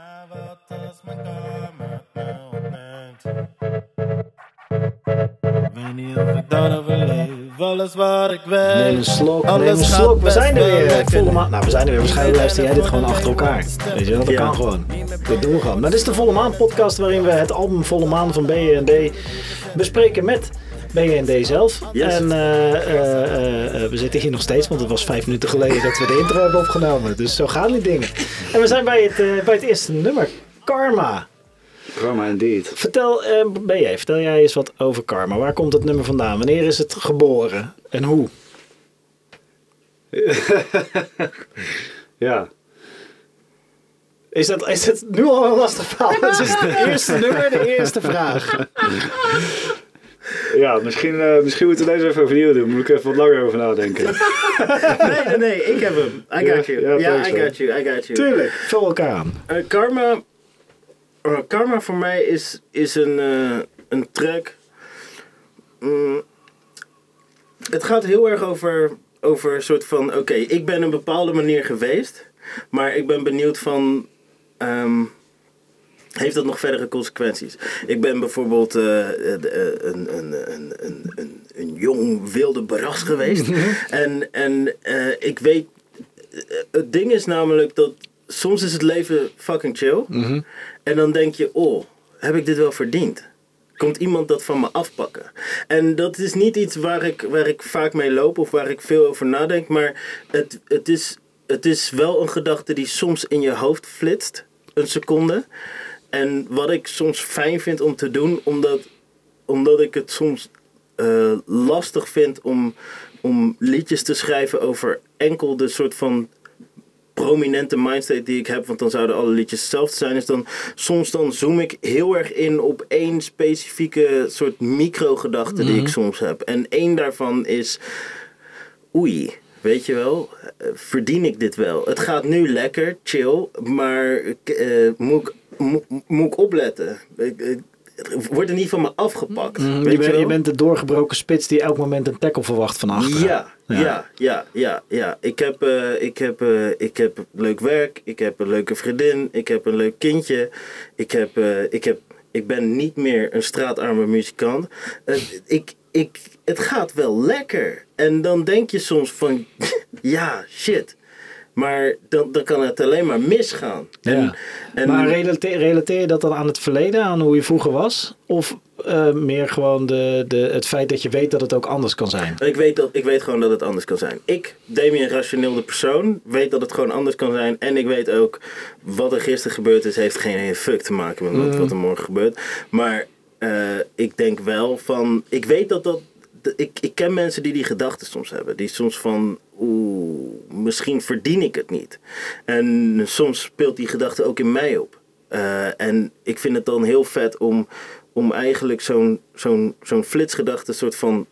Maar wat als mijn kamer me ontneemt? Weet niet of ik dat overleef. Alles wat ik weet. Neem een slok, Alles neem een slok. We zijn er weer. Volle maan. Nou, we zijn er weer. Waarschijnlijk luister jij dit gewoon achter elkaar. Weet je dat Ja. kan gewoon. Dit doen we gewoon. Maar dit is de Volle Maan podcast waarin we het album Volle Maan van B&D bespreken met B&D zelf. Yes. En eh, eh, eh, we zitten hier nog steeds, want het was vijf minuten geleden dat we de intro hebben opgenomen. Dus zo gaan die dingen. En we zijn bij het, bij het eerste nummer. Karma. Karma indeed. Vertel, eh, ben jij, vertel jij eens wat over Karma. Waar komt het nummer vandaan? Wanneer is het geboren? En hoe? Ja. Is dat, is het nu al een lastig verhaal? Het is het eerste nummer, de eerste vraag. Ja, misschien, eh, misschien moeten we deze even overnieuw doen. Moet ik even wat langer over nadenken. Nee, nee, nee, ik heb hem. I got you. ja, I got you, I got you. Tuurlijk, vul elkaar aan. Eh, karma, eh, karma voor mij is, is een, een track. Mm, het gaat heel erg over, over een soort van: oké, ik ben een bepaalde manier geweest, maar ik ben benieuwd van. ehm, heeft dat nog verdere consequenties? Ik ben bijvoorbeeld eh, eh, een, een, een, een, een, een jong wilde baras geweest. en en eh, ik weet. eh, Het ding is namelijk dat soms is het leven fucking chill. En dan denk je, oh, heb ik dit wel verdiend? Komt iemand dat van me afpakken? En dat is niet iets waar ik, waar ik vaak mee loop of waar ik veel over nadenk. Maar het, het, is, het is wel een gedachte die soms in je hoofd flitst. Een seconde. En wat ik soms fijn vind om te doen, omdat, omdat ik het soms eh, lastig vind om, om liedjes te schrijven over enkel de soort van prominente mindstate die ik heb, want dan zouden alle liedjes hetzelfde zijn, is dan soms dan zoom ik heel erg in op één specifieke soort microgedachte die ik soms heb. En één daarvan is, oei, weet je wel, eh, verdien ik dit wel? Het gaat nu lekker, chill, maar eh, moet, ik, moet, moet ik opletten? Ik, wordt er niet van me afgepakt. Je, weet bent, wel? je bent de doorgebroken spits die elk moment een tackle verwacht van achteren. Ja, Ja. ja, ja, ja, ja. Ik heb, eh, ik, heb, eh, ik heb leuk werk, ik heb een leuke vriendin, ik heb een leuk kindje. Ik, heb, eh, ik, heb, ik ben niet meer een straatarme muzikant. Eh, ik, ik, het gaat wel lekker. En dan denk je soms van, ja, shit. Maar dan, dan kan het alleen maar misgaan. Ja. En, en, Maar relateer, relateer je dat dan aan het verleden, aan hoe je vroeger was? Of eh, meer gewoon de, de, het feit dat je weet dat het ook anders kan zijn? Ik weet, dat, ik weet gewoon dat het anders kan zijn. Ik, Damien Rationeel de persoon, weet dat het gewoon anders kan zijn. En ik weet ook, wat er gisteren gebeurd is, heeft geen fuck te maken met wat- wat er morgen gebeurt. Maar eh, ik denk wel van, ik weet dat dat, ik, ik ken mensen die die gedachten soms hebben. Die soms van, oeh, misschien verdien ik het niet. En soms speelt die gedachte ook in mij op. Eh, en ik vind het dan heel vet om, om eigenlijk zo'n zo'n zo'n flitsgedachte soort van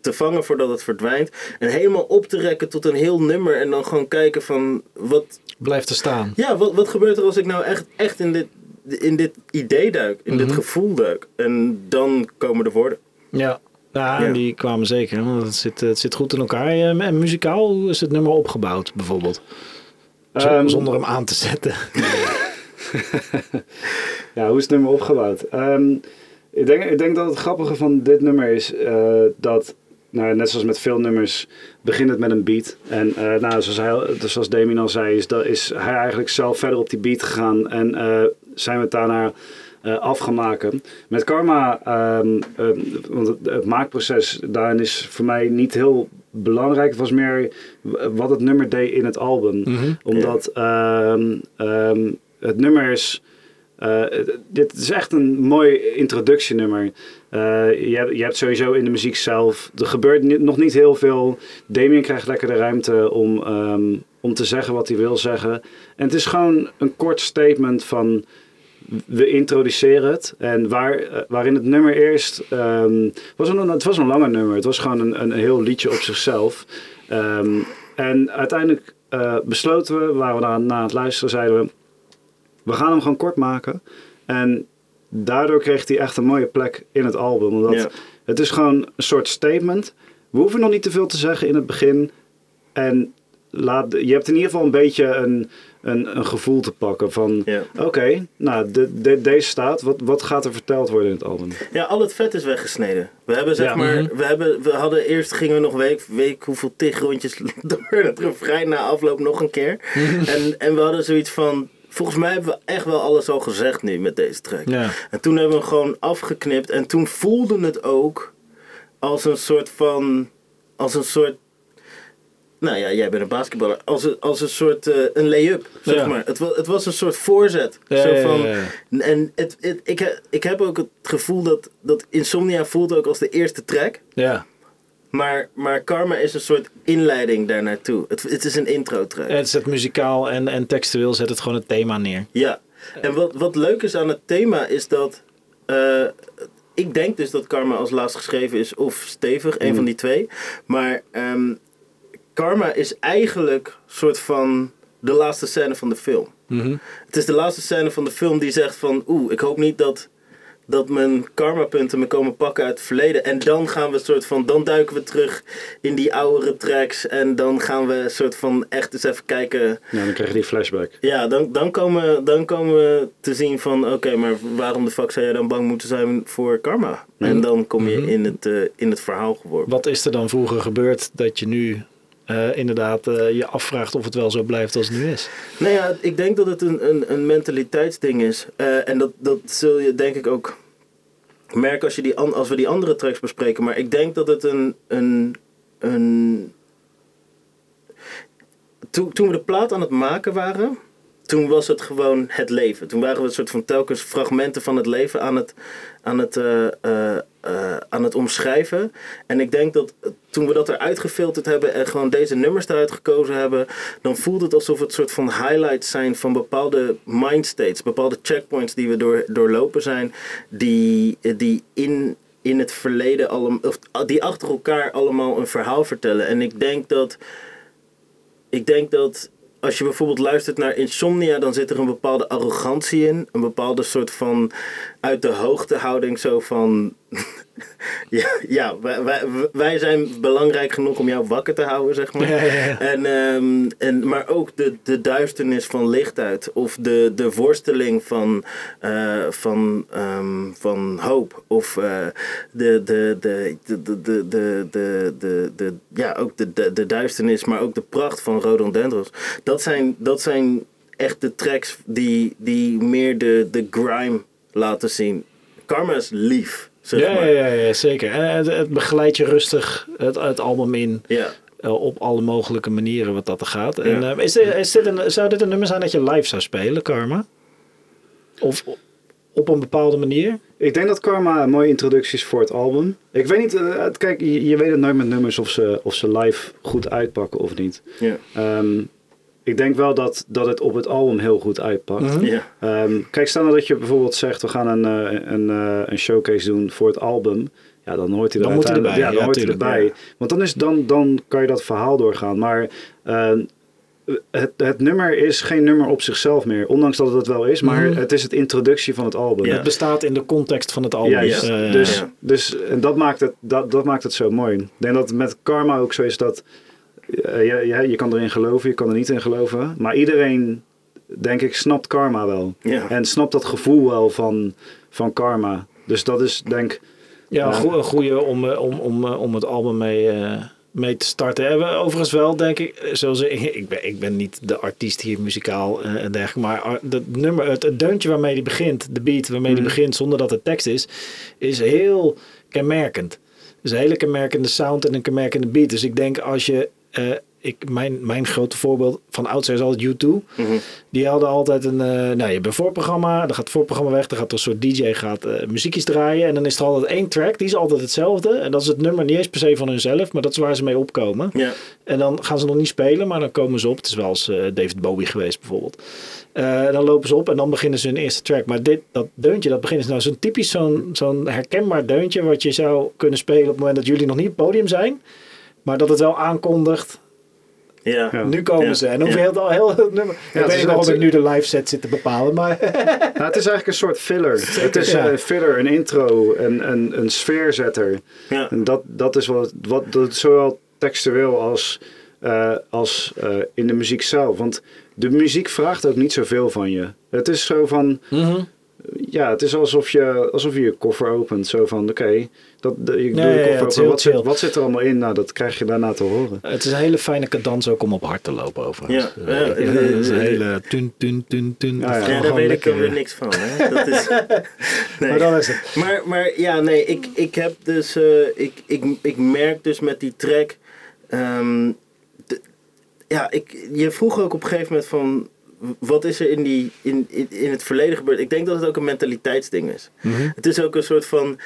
te vangen voordat het verdwijnt. En helemaal op te rekken tot een heel nummer. En dan gewoon kijken van wat, Blijft er staan. ja, wat, wat gebeurt er als ik nou echt, echt in, dit, in dit idee duik, in dit gevoel duik. En dan komen de woorden. Ja. Ja, Ja. en die kwamen zeker. Want het zit, het zit goed in elkaar. En muzikaal, hoe is het nummer opgebouwd bijvoorbeeld? Ehm, Zonder hem aan te zetten. Ja, hoe is het nummer opgebouwd? Ehm, ik, denk, ik denk dat het grappige van dit nummer is eh, dat, nou, net zoals met veel nummers, begint het met een beat. En eh, nou, zoals, hij, dus zoals Damien al zei, is, dat, is hij eigenlijk zelf verder op die beat gegaan en eh, zijn we afgemaakt. Met Karma, ehm, ehm, want het, het maakproces daarin is voor mij niet heel belangrijk. Het was meer wat het nummer deed in het album. Omdat ehm, ehm, het nummer is... eh, dit is echt een mooi introductienummer. Eh, je, hebt, je hebt sowieso in de muziek zelf. Er gebeurt ni- nog niet heel veel. Damien krijgt lekker de ruimte om, ehm, om te zeggen wat hij wil zeggen. En het is gewoon een kort statement van. We introduceren het. En waar, eh, waarin het nummer eerst. ehm, was een, het was een lange nummer. Het was gewoon een, een heel liedje op zichzelf. Ehm, en uiteindelijk eh, besloten we, waar we na, na het luisteren zeiden we. We gaan hem gewoon kort maken. En daardoor kreeg hij echt een mooie plek in het album. Omdat het is gewoon een soort statement. We hoeven nog niet te veel te zeggen in het begin. En laat, je hebt in ieder geval een beetje een, een, een gevoel te pakken van... Ja. Oké, nou, de, de- deze staat. Wat, wat gaat er verteld worden in het album? Ja, al het vet is weggesneden. We hebben zeg Ja. maar, Mhm. we, hebben, we hadden eerst gingen we nog week, week hoeveel tig rondjes door het refrein na afloop nog een keer. Mhm. en, en we hadden zoiets van, volgens mij hebben we echt wel alles al gezegd nu met deze track. Ja. En toen hebben we hem gewoon afgeknipt en toen voelde het ook als een soort van, als een soort, nou ja, jij bent een basketballer, als een, als een soort, eh, een lay-up, zeg Ja. maar. Het, was het was een soort voorzet. Ja, Zo van, ja, en het, het, ik, ik heb ook het gevoel dat, dat Insomnia voelt ook als de eerste track. ja. Maar, maar Karma is een soort inleiding daar naartoe. Het, het is een intro track. Het zet muzikaal en, en textueel zet het gewoon het thema neer. Ja. En wat, wat leuk is aan het thema is dat... eh, ik denk dus dat Karma als laatst geschreven is of Stevig, een van die twee. Maar ehm, Karma is eigenlijk soort van de laatste scène van de film. Mhm. Het is de laatste scène van de film die zegt van... Oeh, ik hoop niet dat, dat mijn karmapunten me komen pakken uit het verleden. En dan gaan we soort van... Dan duiken we terug in die oudere tracks. En dan gaan we soort van echt eens even kijken... Ja, dan krijg je die flashback. Ja, dan, dan, komen, dan komen we te zien van... Oké, maar waarom de fuck zou jij dan bang moeten zijn voor karma? En dan kom je in, het, eh, in het verhaal geworpen. Wat is er dan vroeger gebeurd dat je nu eh, inderdaad eh, je afvraagt of het wel zo blijft als het nu is? Nou ja, ik denk dat het een, een, een mentaliteitsding is. Eh, en dat, dat zul je denk ik ook merken als, je die, als we die andere tracks bespreken. Maar ik denk dat het een. een, een toen, toen we de plaat aan het maken waren, toen was het gewoon het leven. Toen waren we een soort van telkens fragmenten van het leven aan het, aan het, eh, aan het omschrijven. En ik denk dat toen we dat eruit gefilterd hebben en gewoon deze nummers eruit gekozen hebben, dan voelt het alsof het soort van highlights zijn van bepaalde mindstates, bepaalde checkpoints die we door, doorlopen zijn, die, die in, in het verleden allemaal, of die achter elkaar allemaal een verhaal vertellen. En ik denk dat ik denk dat als je bijvoorbeeld luistert naar Insomnia, dan zit er een bepaalde arrogantie in. Een bepaalde soort van uit de hoogte houding. Zo van. Ja, ja wij, wij, wij zijn belangrijk genoeg om jou wakker te houden, zeg maar. Ja, ja, ja. En, ehm, en, maar ook de, de duisternis van licht uit. Of de, de worsteling van, eh, van, ehm, van hoop. Of eh, de, de, de, de, de, de, de, de, de, de- ja, ook de, de, de duisternis, maar ook de pracht van Rhododendrons. Dat zijn, dat zijn echt de tracks die, die meer de, de grime laten zien. Karma is lief, zeg Ja, maar. ja, ja, ja, zeker. En het, het begeleidt je rustig het, het album in. Ja. eh, op alle mogelijke manieren wat dat er gaat. En, eh, is dit, is dit een, zou dit een nummer zijn dat je live zou spelen, Karma? Of op een bepaalde manier? Ik denk dat Karma een mooie introductie is voor het album. Ik weet niet, eh, kijk, je, je weet het nooit met nummers of ze, of ze live goed uitpakken of niet. Ja. Ehm, ik denk wel dat, dat het op het album heel goed uitpakt. Mhm. Ehm, kijk, stel nou dat je bijvoorbeeld zegt, we gaan een, eh, een, eh, een showcase doen voor het album. Ja, dan hoort hij er Dan moet hij uiteindelijk- erbij, Ja, dan ja, hoort hij erbij. ja. Want dan, is, dan, dan kan je dat verhaal doorgaan. Maar ehm, het, het nummer is geen nummer op zichzelf meer. Ondanks dat het het wel is. Maar Mhm. het is het introductie van het album. Ja. Het bestaat in de context van het album. Juist. Dus dus en dat, maakt het, dat, dat maakt het zo mooi. Ik denk dat het met karma ook zo is dat eh, je, je, je kan erin geloven, je kan er niet in geloven. Maar iedereen, denk ik, snapt karma wel. Ja. En snapt dat gevoel wel van, van karma. Dus dat is denk Ja, een Ja. goe- een goede om, eh, om, om, eh, om het album mee, mee te starten. Hebben overigens wel, denk ik, zoals ik, ik, ben, ik ben niet de artiest hier muzikaal eh, en dergelijke, maar ar- het nummer, het, het deuntje waarmee die begint, de beat waarmee die Mhm. begint zonder dat het tekst is, is heel kenmerkend. Dus een hele kenmerkende sound en een kenmerkende beat. Dus ik denk als je, eh, ik, mijn, mijn grote voorbeeld van oudsher is altijd U2. Mhm. Die hadden altijd een, eh, nou je hebt een voorprogramma, dan gaat het voorprogramma weg, dan gaat er een soort DJ gaat eh, muziekjes draaien en dan is er altijd één track, die is altijd hetzelfde en dat is het nummer niet eens per se van hunzelf, maar dat is waar ze mee opkomen. En dan gaan ze nog niet spelen, maar dan komen ze op. Het is wel als eh, David Bowie geweest bijvoorbeeld. Dan lopen ze op en dan beginnen ze hun eerste track. Maar dit, dat deuntje, dat begint is nou zo'n typisch zo'n zo'n herkenbaar deuntje wat je zou kunnen spelen op het moment dat jullie nog niet op het podium zijn. Maar dat het wel aankondigt, Ja. Ja. nu komen Ja. ze. En dan hoef je Ja. heel, heel het nummer. het ik weet niet waarom het- ik nu de live set zit te bepalen, maar Nou, het is eigenlijk een soort filler. het is ja. een filler, een intro, een, een, een sfeerzetter. Ja. En dat, dat is wat, wat dat, zowel textueel als, eh, als eh, in de muziek zelf. Want de muziek vraagt ook niet zoveel van je. Het is zo van, Mhm. Ja, het is alsof je alsof je, je koffer opent. Zo van, oké, dat doe Ja, de ja, ja, koffer open. heel Wat zit, wat zit er allemaal in? Nou, dat krijg je daarna te horen. Het is een hele fijne cadans ook om op hard te lopen overigens. Ja, Eh, ja, het ja, is een ja, ja. hele tun, tun, tun, tun. Ja, Dat ja. Ja, daar weet ik lekker, dan weer eh, niks van. Hè? Dat is, nee. Maar dan is het. Maar, maar ja, nee, ik, ik heb dus, eh, ik, ik, ik merk dus met die track, ehm, de- ja, ik, je vroeg ook op een gegeven moment van, wat is er in, die, in, in, in het verleden gebeurd? Ik denk dat het ook een mentaliteitsding is. Mhm. Het is ook een soort van,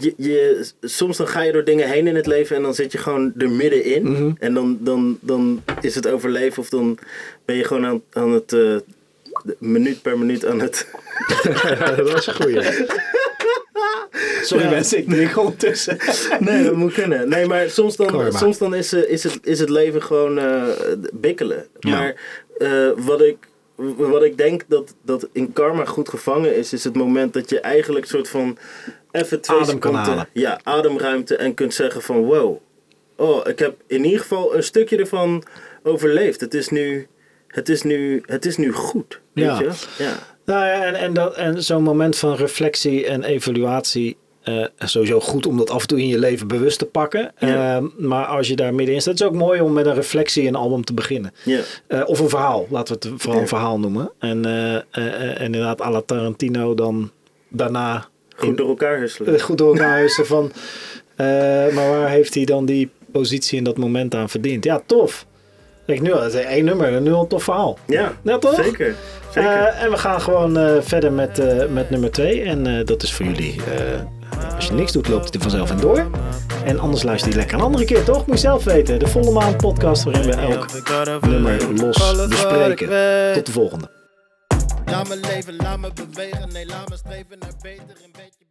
je, je, soms dan ga je door dingen heen in het leven en dan zit je gewoon er middenin. Mhm. En dan, dan, dan is het overleven of dan ben je gewoon aan, aan het, eh, minuut per minuut aan het... dat was een goeie. Sorry Ja. mensen, ik drink ondertussen. Nee, dat moet kunnen. Nee, maar soms dan, soms dan is, eh, is, het, is het leven gewoon eh, bikkelen. Ja. Maar wat, ik, wat ik denk dat, dat in karma goed gevangen is, is het moment dat je eigenlijk soort van even twee Adem kan seconden- halen. Ja, ademruimte en kunt zeggen van wow. Oh, ik heb in ieder geval een stukje ervan overleefd. Het is nu, het is nu, het is nu goed. Weet Ja. je? Ja. Nou ja, en, en, dat- en zo'n moment van reflectie en evaluatie. Eh, sowieso goed om dat af en toe in je leven bewust te pakken. Ja. Eh, maar als je daar middenin staat, het is ook mooi om met een reflectie een album te beginnen. Ja. Eh, of een verhaal, laten we het vooral een verhaal noemen. En, eh, en inderdaad, à la Tarantino dan daarna Goed door elkaar husselen. goed door elkaar huizen van... maar waar heeft hij dan die positie in dat moment aan verdiend? Ja, tof. Kijk, nu al, het is één nummer, nu al een tof verhaal. Ja, Ja, toch? zeker. zeker. En we gaan gewoon verder met, met nummer 2. En dat is voor jullie. Als je niks doet, loopt het er vanzelf in door. En anders luister je lekker een andere keer, toch? Moet je zelf weten. De volle maand podcast waarin we elk nummer los bespreken. Tot de volgende. Laat me leven, laat me bewegen, nee laat me streven naar beter, een beetje